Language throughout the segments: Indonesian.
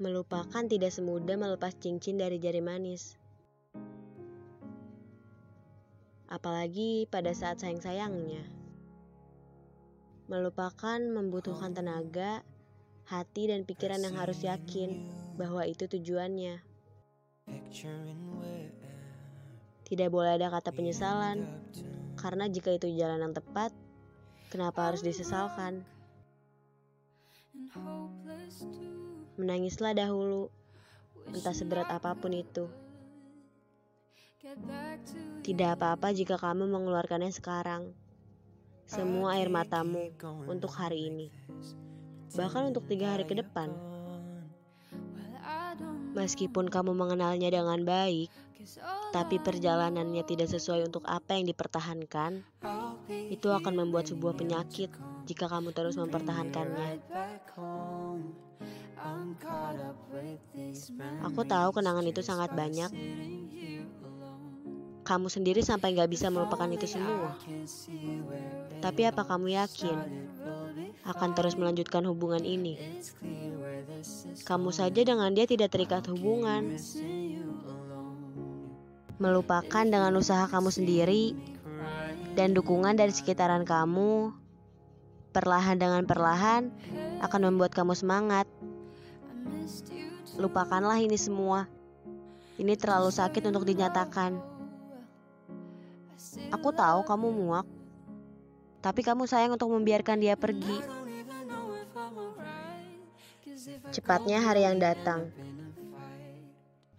Melupakan tidak semudah melepas cincin dari jari manis. Apalagi pada saat sayang-sayangnya. Melupakan membutuhkan tenaga, hati, dan pikiran yang harus yakin bahwa itu tujuannya. Tidak boleh ada kata penyesalan, karena jika itu jalan yang tepat, kenapa harus disesalkan? Menangislah dahulu, entah seberat apa pun itu. Tidak apa-apa jika kamu mengeluarkannya sekarang. Semua air matamu untuk hari ini, bahkan untuk tiga hari ke depan. Meskipun kamu mengenalnya dengan baik, tapi perjalanannya tidak sesuai untuk apa yang dipertahankan, itu akan membuat sebuah penyakit jika kamu terus mempertahankannya. Aku tahu kenangan itu sangat banyak. Kamu sendiri sampai gak bisa melupakan itu semua. Tapi apa kamu yakin akan terus melanjutkan hubungan ini? Kamu saja dengan dia tidak terikat hubungan. Melupakan dengan usaha kamu sendiri dan dukungan dari sekitaran kamu, perlahan dengan perlahan akan membuat kamu semangat. Lupakanlah ini semua. Ini terlalu sakit untuk dinyatakan. Aku tahu kamu muak, tapi kamu sayang untuk membiarkan dia pergi. Cepatnya hari yang datang,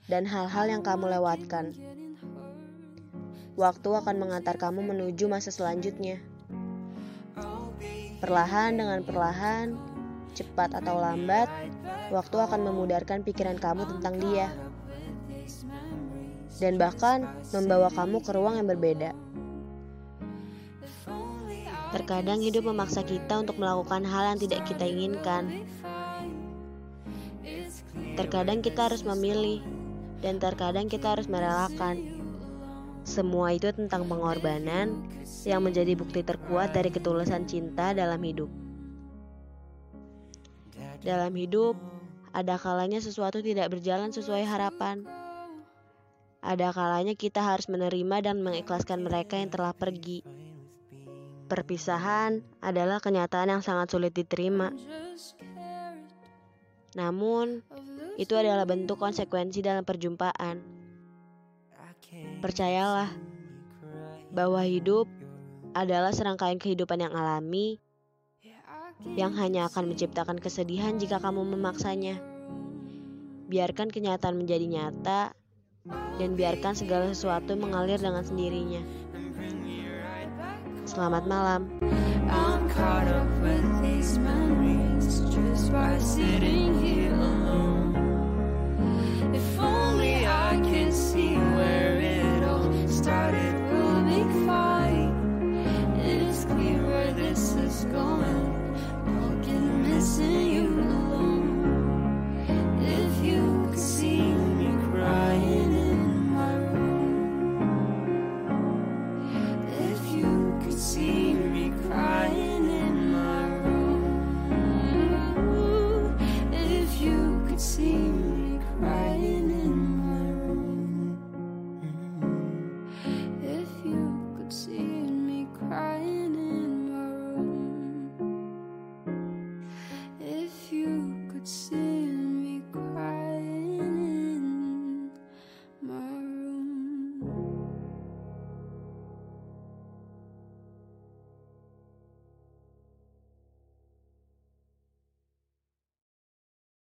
dan hal-hal yang kamu lewatkan. Waktu akan mengantar kamu menuju masa selanjutnya. Perlahan dengan perlahan, cepat atau lambat, waktu akan memudarkan pikiran kamu tentang dia. Dan bahkan membawa kamu ke ruang yang berbeda. Terkadang hidup memaksa kita untuk melakukan hal yang tidak kita inginkan. Terkadang kita harus memilih, dan terkadang kita harus merelakan. Semua itu tentang pengorbanan yang menjadi bukti terkuat dari ketulusan cinta dalam hidup. Dalam hidup, ada kalanya sesuatu tidak berjalan sesuai harapan. Ada kalanya kita harus menerima dan mengikhlaskan mereka yang telah pergi. Perpisahan adalah kenyataan yang sangat sulit diterima. Namun, itu adalah bentuk konsekuensi dalam perjumpaan. Percayalah bahwa hidup adalah serangkaian kehidupan yang alami yang hanya akan menciptakan kesedihan jika kamu memaksanya. Biarkan kenyataan menjadi nyata, dan biarkan segala sesuatu mengalir dengan sendirinya. Selamat malam. 思